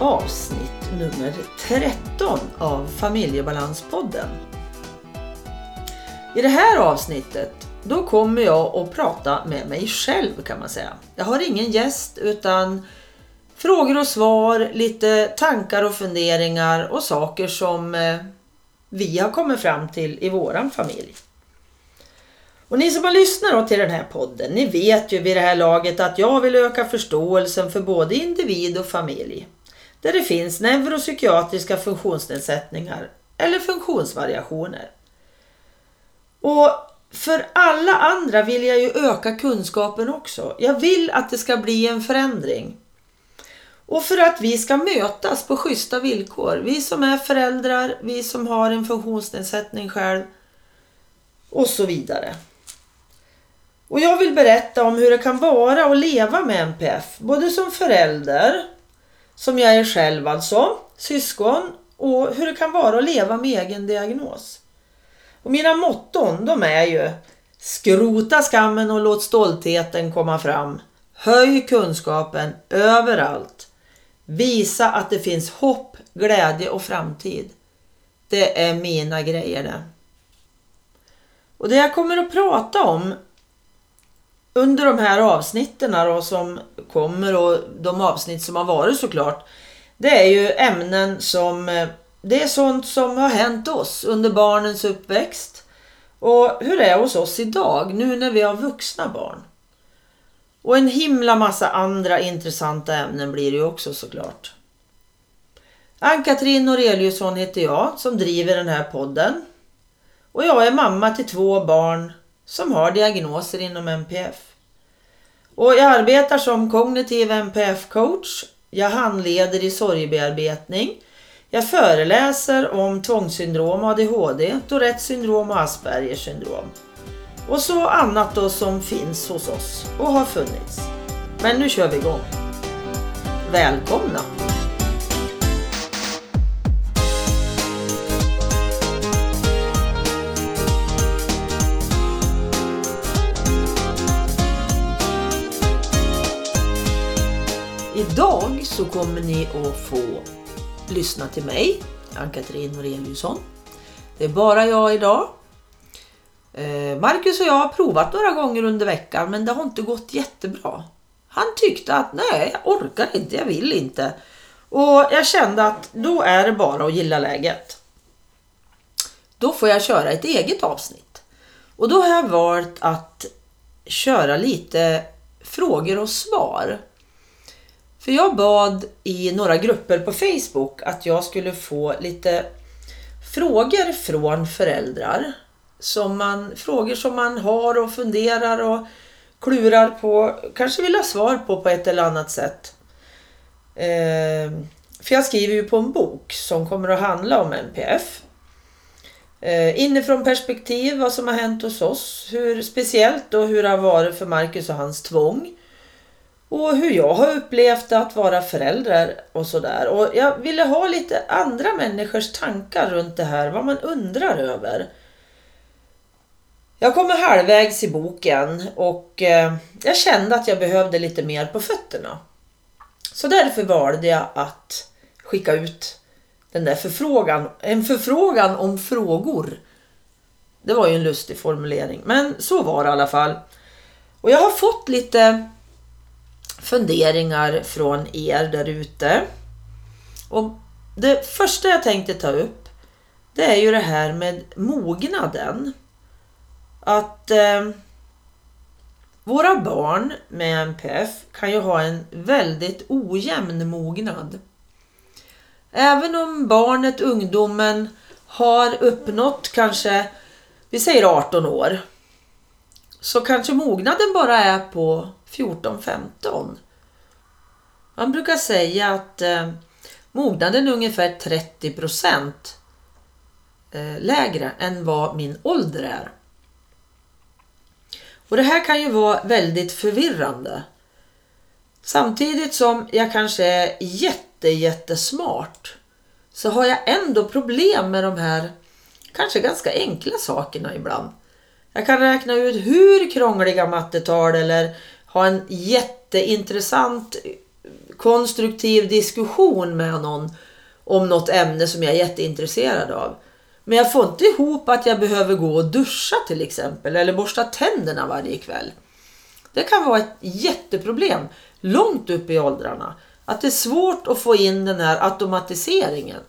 Avsnitt nummer 13 av Familjebalanspodden. I det här avsnittet då kommer jag att prata med mig själv kan man säga. Jag har ingen gäst utan frågor och svar, lite tankar och funderingar och saker som eh, vi har kommit fram till i våran familj. Och ni som har lyssnat till den här podden, ni vet ju vid det här laget att jag vill öka förståelsen för både individ och familj. Där det finns neuropsykiatriska funktionsnedsättningar eller funktionsvariationer. Och för alla andra vill jag ju öka kunskapen också. Jag vill att det ska bli en förändring. Och för att vi ska mötas på schyssta villkor. Vi som är föräldrar, vi som har en funktionsnedsättning själv och så vidare. Och jag vill berätta om hur det kan vara att leva med NPF, både som förälder, som jag är själv alltså, syskon och hur det kan vara att leva med egen diagnos. Och mina motton de är ju Skrota skammen och låt stoltheten komma fram. Höj kunskapen överallt. Visa att det finns hopp, glädje och framtid. Det är mina grejer det. Och det jag kommer att prata om under de här avsnitten då, som kommer och de avsnitt som har varit såklart. Det är ju ämnen som eh, det är sånt som har hänt oss under barnens uppväxt. Och hur det är hos oss idag nu när vi har vuxna barn. Och en himla massa andra intressanta ämnen blir det ju också såklart. Ann-Katrin Noreliusson heter jag som driver den här podden. Och jag är mamma till två barn som har diagnoser inom MPF. Och jag arbetar som kognitiv MPF-coach. Jag handleder i sorgbearbetning. Jag föreläser om tvångssyndrom, ADHD, Tourettes syndrom och Aspergers syndrom. Och så annat då som finns hos oss och har funnits. Men nu kör vi igång. Välkomna! Idag så kommer ni att få lyssna till mig, Ann-Katrin Noreliusson. Det är bara jag idag. Eh, Marcus och jag har provat några gånger under veckan men det har inte gått jättebra. Han tyckte att nej, jag orkar inte, jag vill inte. Och jag kände att då är det bara att gilla läget. Då får jag köra ett eget avsnitt. Och då har jag valt att köra lite frågor och svar. För jag bad i några grupper på Facebook att jag skulle få lite frågor från föräldrar. Som man, frågor som man har och funderar och klurar på, kanske vill ha svar på på ett eller annat sätt. Eh, för jag skriver ju på en bok som kommer att handla om NPF. Eh, inifrån perspektiv, vad som har hänt hos oss, hur speciellt och hur det har varit för Marcus och hans tvång. Och hur jag har upplevt att vara förälder och sådär. Och jag ville ha lite andra människors tankar runt det här, vad man undrar över. Jag kommer halvvägs i boken och eh, jag kände att jag behövde lite mer på fötterna. Så därför valde jag att skicka ut den där förfrågan, en förfrågan om frågor. Det var ju en lustig formulering, men så var det i alla fall. Och jag har fått lite funderingar från er där ute. Och det första jag tänkte ta upp det är ju det här med mognaden. Att eh, våra barn med NPF kan ju ha en väldigt ojämn mognad. Även om barnet, ungdomen, har uppnått kanske, vi säger 18 år, så kanske mognaden bara är på 14-15. Man brukar säga att eh, mognaden är ungefär 30 procent eh, lägre än vad min ålder är. Och Det här kan ju vara väldigt förvirrande. Samtidigt som jag kanske är jätte, jättesmart så har jag ändå problem med de här kanske ganska enkla sakerna ibland. Jag kan räkna ut hur krångliga mattetal eller ha en jätteintressant konstruktiv diskussion med någon om något ämne som jag är jätteintresserad av. Men jag får inte ihop att jag behöver gå och duscha till exempel eller borsta tänderna varje kväll. Det kan vara ett jätteproblem långt upp i åldrarna. Att det är svårt att få in den här automatiseringen.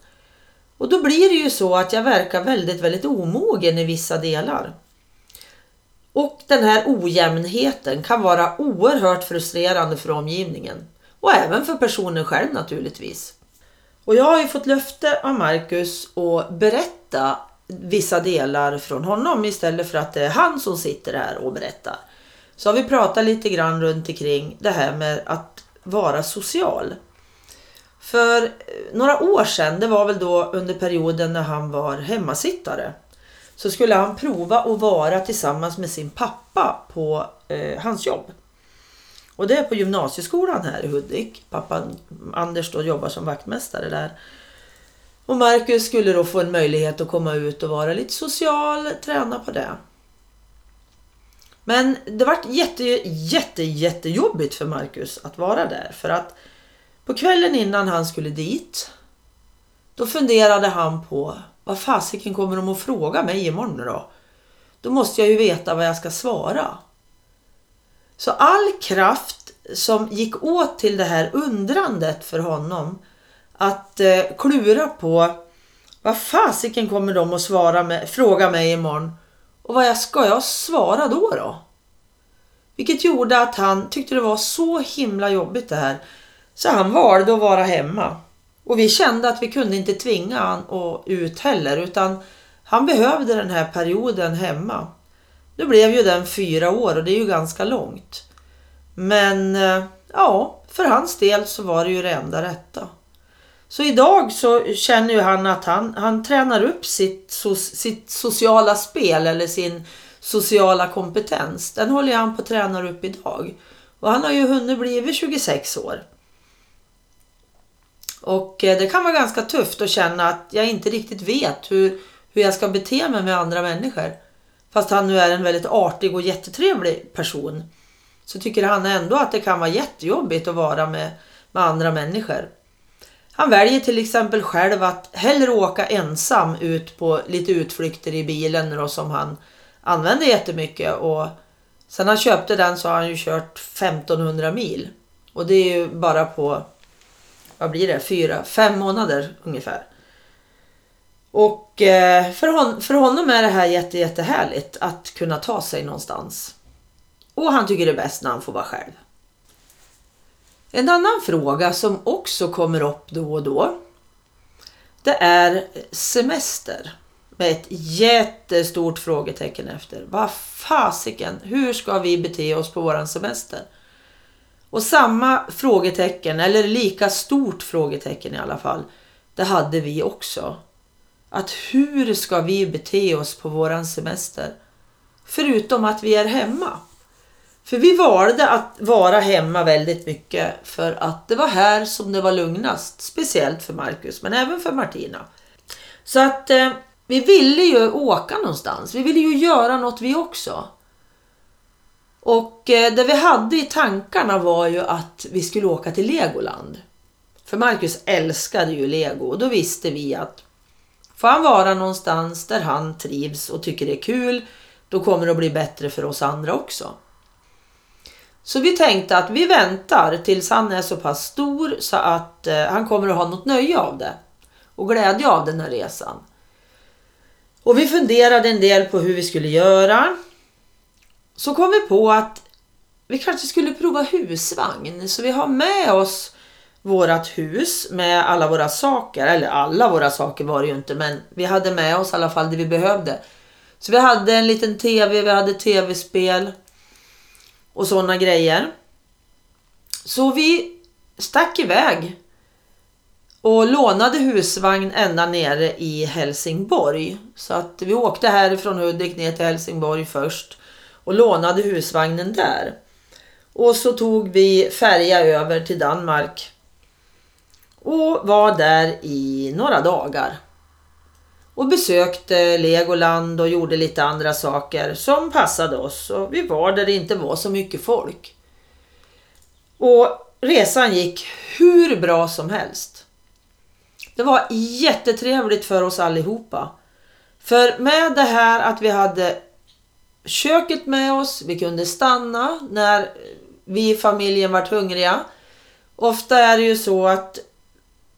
Och då blir det ju så att jag verkar väldigt, väldigt omogen i vissa delar. Och den här ojämnheten kan vara oerhört frustrerande för omgivningen. Och även för personen själv naturligtvis. Och jag har ju fått löfte av Marcus att berätta vissa delar från honom istället för att det är han som sitter här och berättar. Så har vi pratat lite grann runt omkring det här med att vara social. För eh, några år sedan, det var väl då under perioden när han var hemmasittare, så skulle han prova att vara tillsammans med sin pappa på eh, hans jobb. Och det är på gymnasieskolan här i Hudik. Pappa Anders då jobbar som vaktmästare där. Och Marcus skulle då få en möjlighet att komma ut och vara lite social, träna på det. Men det vart jätte, jätte, jättejobbigt för Marcus att vara där. För att på kvällen innan han skulle dit, då funderade han på vad fasiken kommer de att fråga mig imorgon då? Då måste jag ju veta vad jag ska svara. Så all kraft som gick åt till det här undrandet för honom att eh, klura på vad fasiken kommer de att svara med, fråga mig imorgon och vad jag, ska jag svara då då? Vilket gjorde att han tyckte det var så himla jobbigt det här så han valde att vara hemma. Och vi kände att vi kunde inte tvinga han ut heller utan han behövde den här perioden hemma. Nu blev ju den fyra år och det är ju ganska långt. Men eh, ja, för hans del så var det ju det enda rätta. Så idag så känner ju han att han, han tränar upp sitt, so, sitt sociala spel eller sin sociala kompetens. Den håller han på att träna upp idag. Och han har ju hunnit bli 26 år. Och eh, det kan vara ganska tufft att känna att jag inte riktigt vet hur, hur jag ska bete mig med andra människor. Fast han nu är en väldigt artig och jättetrevlig person. Så tycker han ändå att det kan vara jättejobbigt att vara med, med andra människor. Han väljer till exempel själv att hellre åka ensam ut på lite utflykter i bilen då, som han använder jättemycket. Och sen han köpte den så har han ju kört 1500 mil. Och det är ju bara på vad blir det, fyra, fem månader ungefär. Och eh, för, hon, för honom är det här jätte, jättehärligt att kunna ta sig någonstans. Och han tycker det är bäst när han får vara själv. En annan fråga som också kommer upp då och då. Det är semester. Med ett jättestort frågetecken efter. Vad fasiken, hur ska vi bete oss på våran semester? Och samma frågetecken, eller lika stort frågetecken i alla fall, det hade vi också. Att hur ska vi bete oss på våran semester? Förutom att vi är hemma. För vi valde att vara hemma väldigt mycket för att det var här som det var lugnast. Speciellt för Marcus men även för Martina. Så att eh, vi ville ju åka någonstans. Vi ville ju göra något vi också. Och eh, det vi hade i tankarna var ju att vi skulle åka till Legoland. För Marcus älskade ju Lego och då visste vi att får han vara någonstans där han trivs och tycker det är kul, då kommer det att bli bättre för oss andra också. Så vi tänkte att vi väntar tills han är så pass stor så att eh, han kommer att ha något nöje av det och glädje av den här resan. Och vi funderade en del på hur vi skulle göra så kom vi på att vi kanske skulle prova husvagn. Så vi har med oss vårat hus med alla våra saker. Eller alla våra saker var det ju inte men vi hade med oss i alla fall det vi behövde. Så vi hade en liten tv, vi hade tv-spel och sådana grejer. Så vi stack iväg och lånade husvagn ända nere i Helsingborg. Så att vi åkte härifrån Hudik ner till Helsingborg först och lånade husvagnen där. Och så tog vi färja över till Danmark och var där i några dagar. Och besökte Legoland och gjorde lite andra saker som passade oss. Och vi var där det inte var så mycket folk. Och resan gick hur bra som helst. Det var jättetrevligt för oss allihopa. För med det här att vi hade köket med oss, vi kunde stanna när vi i familjen vart hungriga. Ofta är det ju så att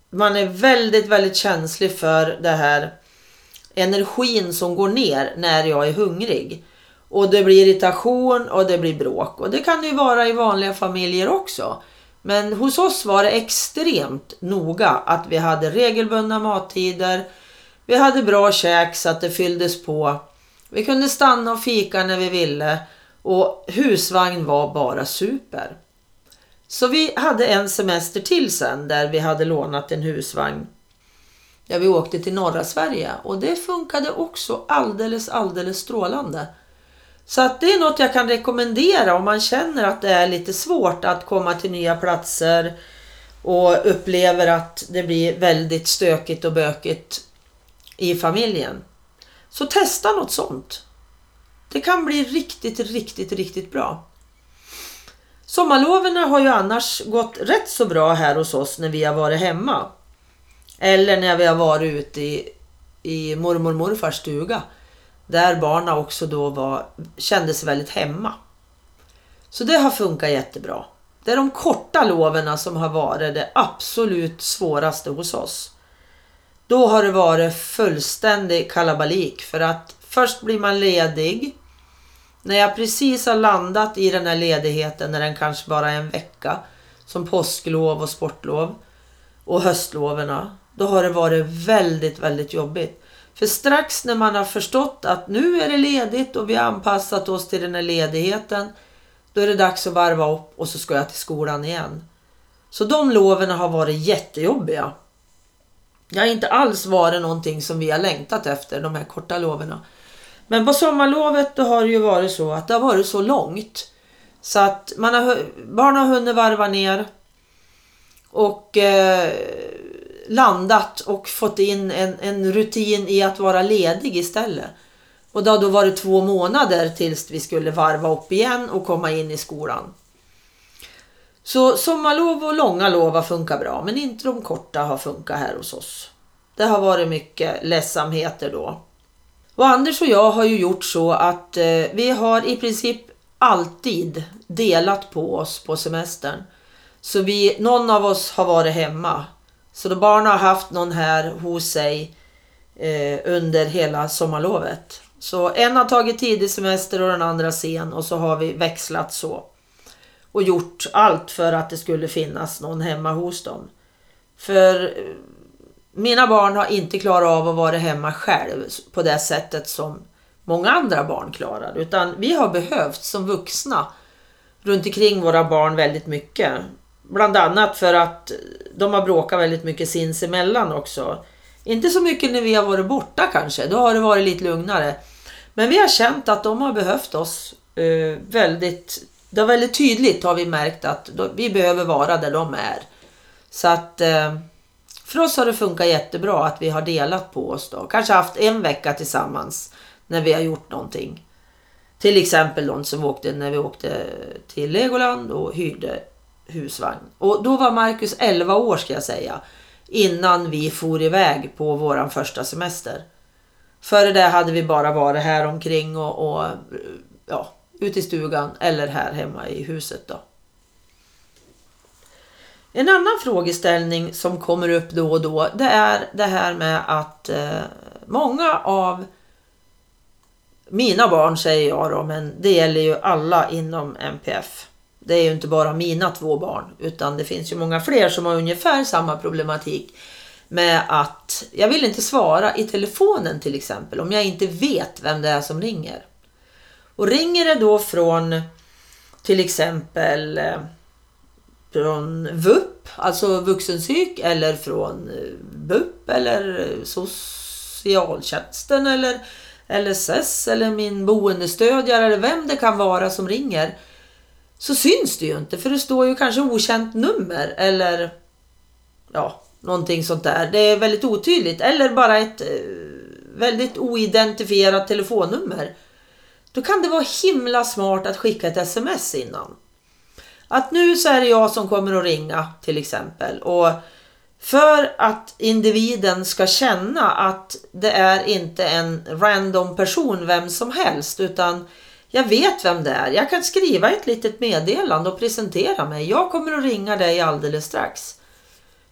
man är väldigt, väldigt känslig för det här energin som går ner när jag är hungrig. Och det blir irritation och det blir bråk. Och det kan det ju vara i vanliga familjer också. Men hos oss var det extremt noga att vi hade regelbundna mattider. Vi hade bra käk så att det fylldes på. Vi kunde stanna och fika när vi ville. Och husvagn var bara super. Så vi hade en semester till sen där vi hade lånat en husvagn. Där vi åkte till norra Sverige och det funkade också alldeles, alldeles strålande. Så att det är något jag kan rekommendera om man känner att det är lite svårt att komma till nya platser och upplever att det blir väldigt stökigt och bökigt i familjen. Så testa något sånt. Det kan bli riktigt, riktigt, riktigt bra. Sommarloven har ju annars gått rätt så bra här hos oss när vi har varit hemma. Eller när vi har varit ute i, i mormor och morfars stuga. Där barnen också då var, kände sig väldigt hemma. Så det har funkat jättebra. Det är de korta loven som har varit det absolut svåraste hos oss. Då har det varit fullständig kalabalik för att först blir man ledig. När jag precis har landat i den här ledigheten, när den kanske bara är en vecka, som påsklov och sportlov och höstloverna, då har det varit väldigt, väldigt jobbigt. För strax när man har förstått att nu är det ledigt och vi har anpassat oss till den här ledigheten, då är det dags att varva upp och så ska jag till skolan igen. Så de loven har varit jättejobbiga. Det har inte alls varit någonting som vi har längtat efter, de här korta loven. Men på sommarlovet då har det ju varit så att det har varit så långt. Så att man har, barn har hunnit varva ner. Och eh, landat och fått in en, en rutin i att vara ledig istället. Och det har då varit två månader tills vi skulle varva upp igen och komma in i skolan. Så sommarlov och långa lov har funkat bra men inte de korta har funkat här hos oss. Det har varit mycket ledsamheter då. Och Anders och jag har ju gjort så att eh, vi har i princip alltid delat på oss på semestern. Så vi, någon av oss har varit hemma så då barnen har haft någon här hos sig eh, under hela sommarlovet. Så en har tagit tidig semester och den andra sen och så har vi växlat så. Och gjort allt för att det skulle finnas någon hemma hos dem. För eh, mina barn har inte klarat av att vara hemma själv på det sättet som många andra barn klarar. Utan vi har behövt som vuxna runt omkring våra barn väldigt mycket. Bland annat för att de har bråkat väldigt mycket sinsemellan också. Inte så mycket när vi har varit borta kanske, då har det varit lite lugnare. Men vi har känt att de har behövt oss eh, väldigt, det har väldigt tydligt har vi märkt att då, vi behöver vara där de är. Så att eh, för oss har det funkat jättebra att vi har delat på oss då. Kanske haft en vecka tillsammans när vi har gjort någonting. Till exempel de som åkte när vi åkte till Legoland och hyrde husvagn. Och då var Marcus 11 år ska jag säga. Innan vi for iväg på våran första semester. Före det hade vi bara varit här omkring och, och ja, ute i stugan eller här hemma i huset då. En annan frågeställning som kommer upp då och då det är det här med att eh, många av mina barn säger jag då, men det gäller ju alla inom MPF det är ju inte bara mina två barn utan det finns ju många fler som har ungefär samma problematik med att jag vill inte svara i telefonen till exempel om jag inte vet vem det är som ringer. Och ringer det då från till exempel eh, från VUP, alltså vuxenpsyk eller från eh, BUP eller eh, socialtjänsten eller LSS eller min boendestödjare eller vem det kan vara som ringer så syns det ju inte för det står ju kanske okänt nummer eller ja, någonting sånt där. Det är väldigt otydligt eller bara ett väldigt oidentifierat telefonnummer. Då kan det vara himla smart att skicka ett sms innan. Att nu så är det jag som kommer att ringa till exempel. Och för att individen ska känna att det är inte en random person vem som helst utan jag vet vem det är. Jag kan skriva ett litet meddelande och presentera mig. Jag kommer att ringa dig alldeles strax.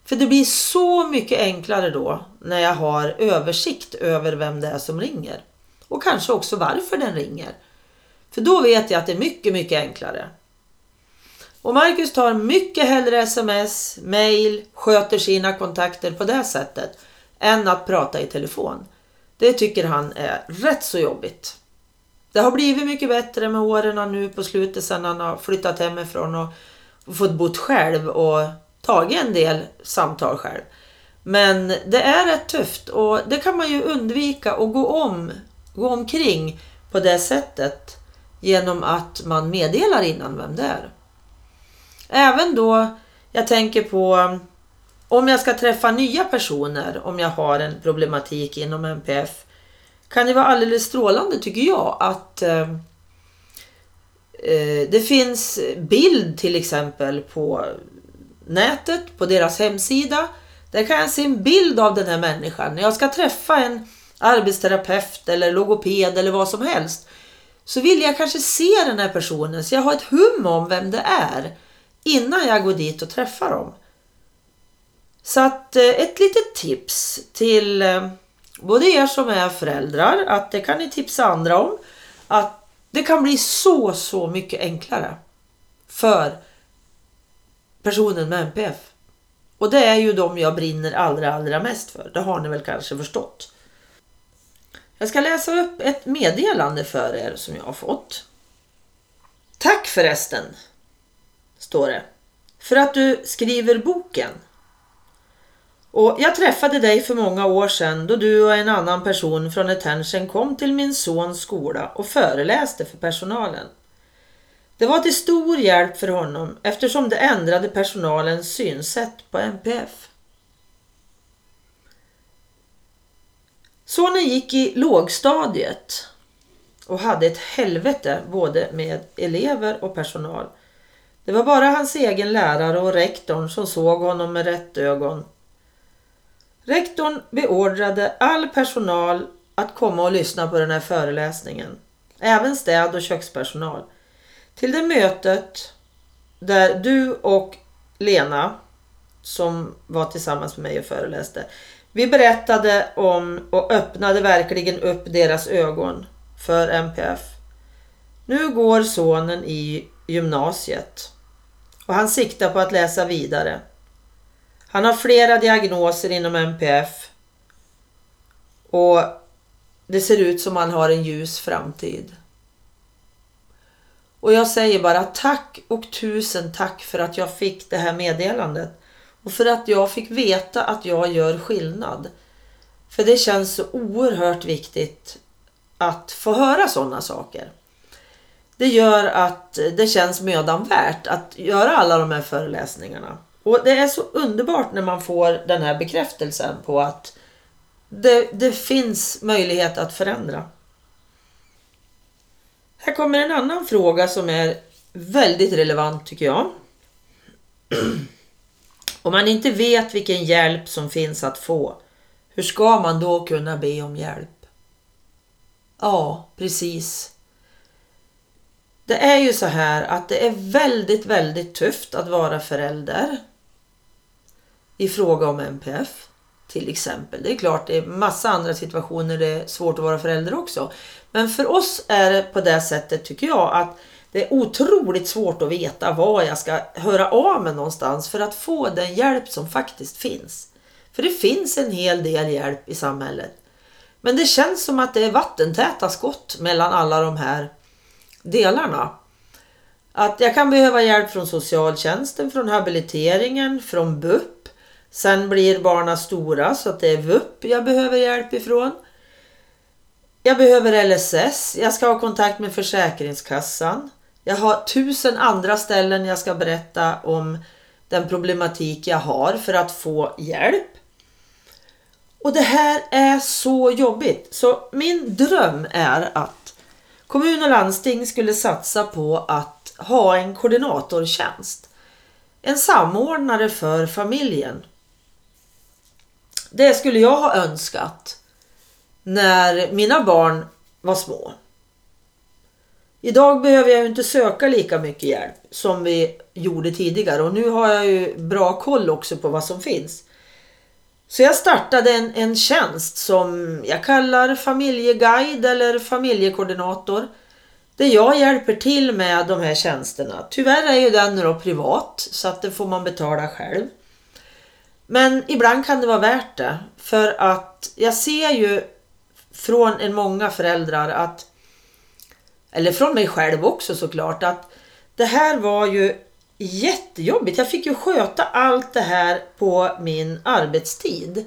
För det blir så mycket enklare då när jag har översikt över vem det är som ringer. Och kanske också varför den ringer. För då vet jag att det är mycket, mycket enklare. Och Marcus tar mycket hellre sms, mail, sköter sina kontakter på det sättet än att prata i telefon. Det tycker han är rätt så jobbigt. Det har blivit mycket bättre med åren nu på slutet sedan han har flyttat hemifrån och fått bott själv och tagit en del samtal själv. Men det är rätt tufft och det kan man ju undvika och gå om, gå omkring på det sättet genom att man meddelar innan vem det är. Även då jag tänker på om jag ska träffa nya personer, om jag har en problematik inom MPF, kan det vara alldeles strålande tycker jag att eh, eh, det finns bild till exempel på nätet, på deras hemsida. Där kan jag se en bild av den här människan. När jag ska träffa en arbetsterapeut eller logoped eller vad som helst så vill jag kanske se den här personen så jag har ett hum om vem det är innan jag går dit och träffar dem. Så att eh, ett litet tips till eh, både er som är föräldrar, att det kan ni tipsa andra om, att det kan bli så, så mycket enklare för personen med MPF. Och det är ju de jag brinner allra, allra mest för. Det har ni väl kanske förstått. Jag ska läsa upp ett meddelande för er som jag har fått. Tack förresten, står det, för att du skriver boken. Och jag träffade dig för många år sedan då du och en annan person från Attention kom till min sons skola och föreläste för personalen. Det var till stor hjälp för honom eftersom det ändrade personalens synsätt på MPF. Sonen gick i lågstadiet och hade ett helvete både med elever och personal. Det var bara hans egen lärare och rektorn som såg honom med rätt ögon. Rektorn beordrade all personal att komma och lyssna på den här föreläsningen. Även städ och kökspersonal. Till det mötet där du och Lena som var tillsammans med mig och föreläste. Vi berättade om och öppnade verkligen upp deras ögon för MPF. Nu går sonen i gymnasiet och han siktar på att läsa vidare. Han har flera diagnoser inom MPF och det ser ut som han har en ljus framtid. Och jag säger bara tack och tusen tack för att jag fick det här meddelandet. Och för att jag fick veta att jag gör skillnad. För det känns så oerhört viktigt att få höra sådana saker. Det gör att det känns mödan värt att göra alla de här föreläsningarna. Och det är så underbart när man får den här bekräftelsen på att det, det finns möjlighet att förändra. Här kommer en annan fråga som är väldigt relevant tycker jag. Om man inte vet vilken hjälp som finns att få, hur ska man då kunna be om hjälp? Ja, precis. Det är ju så här att det är väldigt, väldigt tufft att vara förälder i fråga om MPF till exempel. Det är klart, det är massa andra situationer det är svårt att vara förälder också. Men för oss är det på det sättet tycker jag att det är otroligt svårt att veta var jag ska höra av mig någonstans för att få den hjälp som faktiskt finns. För det finns en hel del hjälp i samhället. Men det känns som att det är vattentäta skott mellan alla de här delarna. Att jag kan behöva hjälp från socialtjänsten, från habiliteringen, från BUP. Sen blir barnen stora så att det är VUP jag behöver hjälp ifrån. Jag behöver LSS, jag ska ha kontakt med Försäkringskassan. Jag har tusen andra ställen jag ska berätta om den problematik jag har för att få hjälp. Och det här är så jobbigt. Så min dröm är att Kommun och landsting skulle satsa på att ha en koordinatortjänst. En samordnare för familjen. Det skulle jag ha önskat när mina barn var små. Idag behöver jag inte söka lika mycket hjälp som vi gjorde tidigare och nu har jag ju bra koll också på vad som finns. Så jag startade en, en tjänst som jag kallar familjeguide eller familjekoordinator. Där jag hjälper till med de här tjänsterna. Tyvärr är ju den då privat så att det får man betala själv. Men ibland kan det vara värt det. För att jag ser ju från en många föräldrar att eller från mig själv också såklart, att det här var ju jättejobbigt. Jag fick ju sköta allt det här på min arbetstid.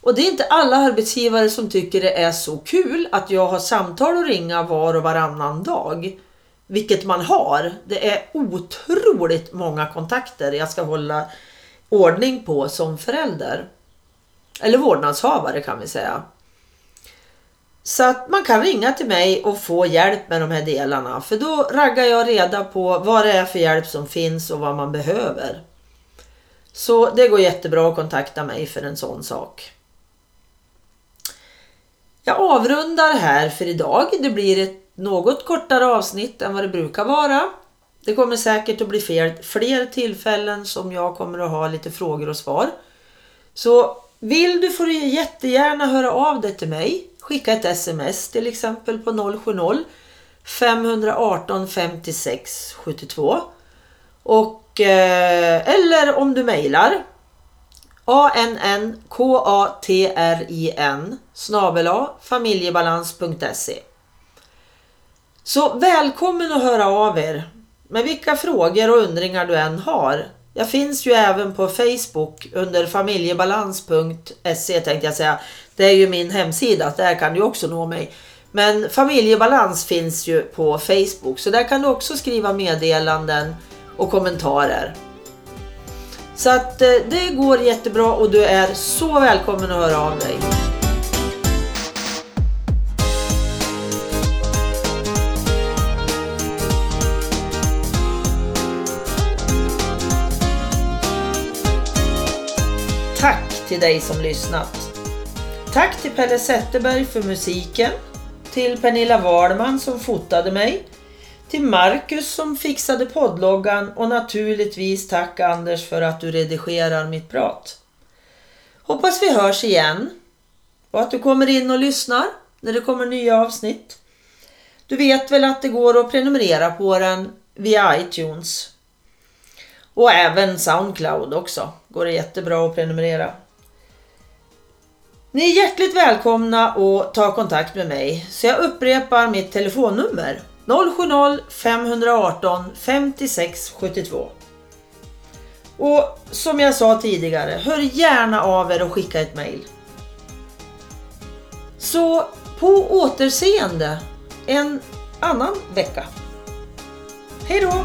Och det är inte alla arbetsgivare som tycker det är så kul att jag har samtal och ringa var och varannan dag. Vilket man har. Det är otroligt många kontakter jag ska hålla ordning på som förälder. Eller vårdnadshavare kan vi säga. Så att man kan ringa till mig och få hjälp med de här delarna. För då raggar jag reda på vad det är för hjälp som finns och vad man behöver. Så det går jättebra att kontakta mig för en sån sak. Jag avrundar här för idag. Det blir ett något kortare avsnitt än vad det brukar vara. Det kommer säkert att bli fler, fler tillfällen som jag kommer att ha lite frågor och svar. Så vill du får du jättegärna höra av dig till mig. Skicka ett sms till exempel på 070 518 56 72 och, eh, eller om du mejlar annkatrin snabel familjebalans.se Så välkommen att höra av er med vilka frågor och undringar du än har. Jag finns ju även på Facebook under familjebalans.se tänkte jag säga. Det är ju min hemsida, där kan du också nå mig. Men familjebalans finns ju på Facebook så där kan du också skriva meddelanden och kommentarer. Så att eh, det går jättebra och du är så välkommen att höra av dig. Tack till dig som lyssnat. Tack till Pelle Zetterberg för musiken, till Pernilla Wahlman som fotade mig, till Marcus som fixade poddloggan och naturligtvis tack Anders för att du redigerar mitt prat. Hoppas vi hörs igen och att du kommer in och lyssnar när det kommer nya avsnitt. Du vet väl att det går att prenumerera på den via iTunes. Och även Soundcloud också. Går det jättebra att prenumerera. Ni är hjärtligt välkomna att ta kontakt med mig så jag upprepar mitt telefonnummer 070 518 56 72. Och som jag sa tidigare, hör gärna av er och skicka ett mail. Så på återseende en annan vecka. Hej då!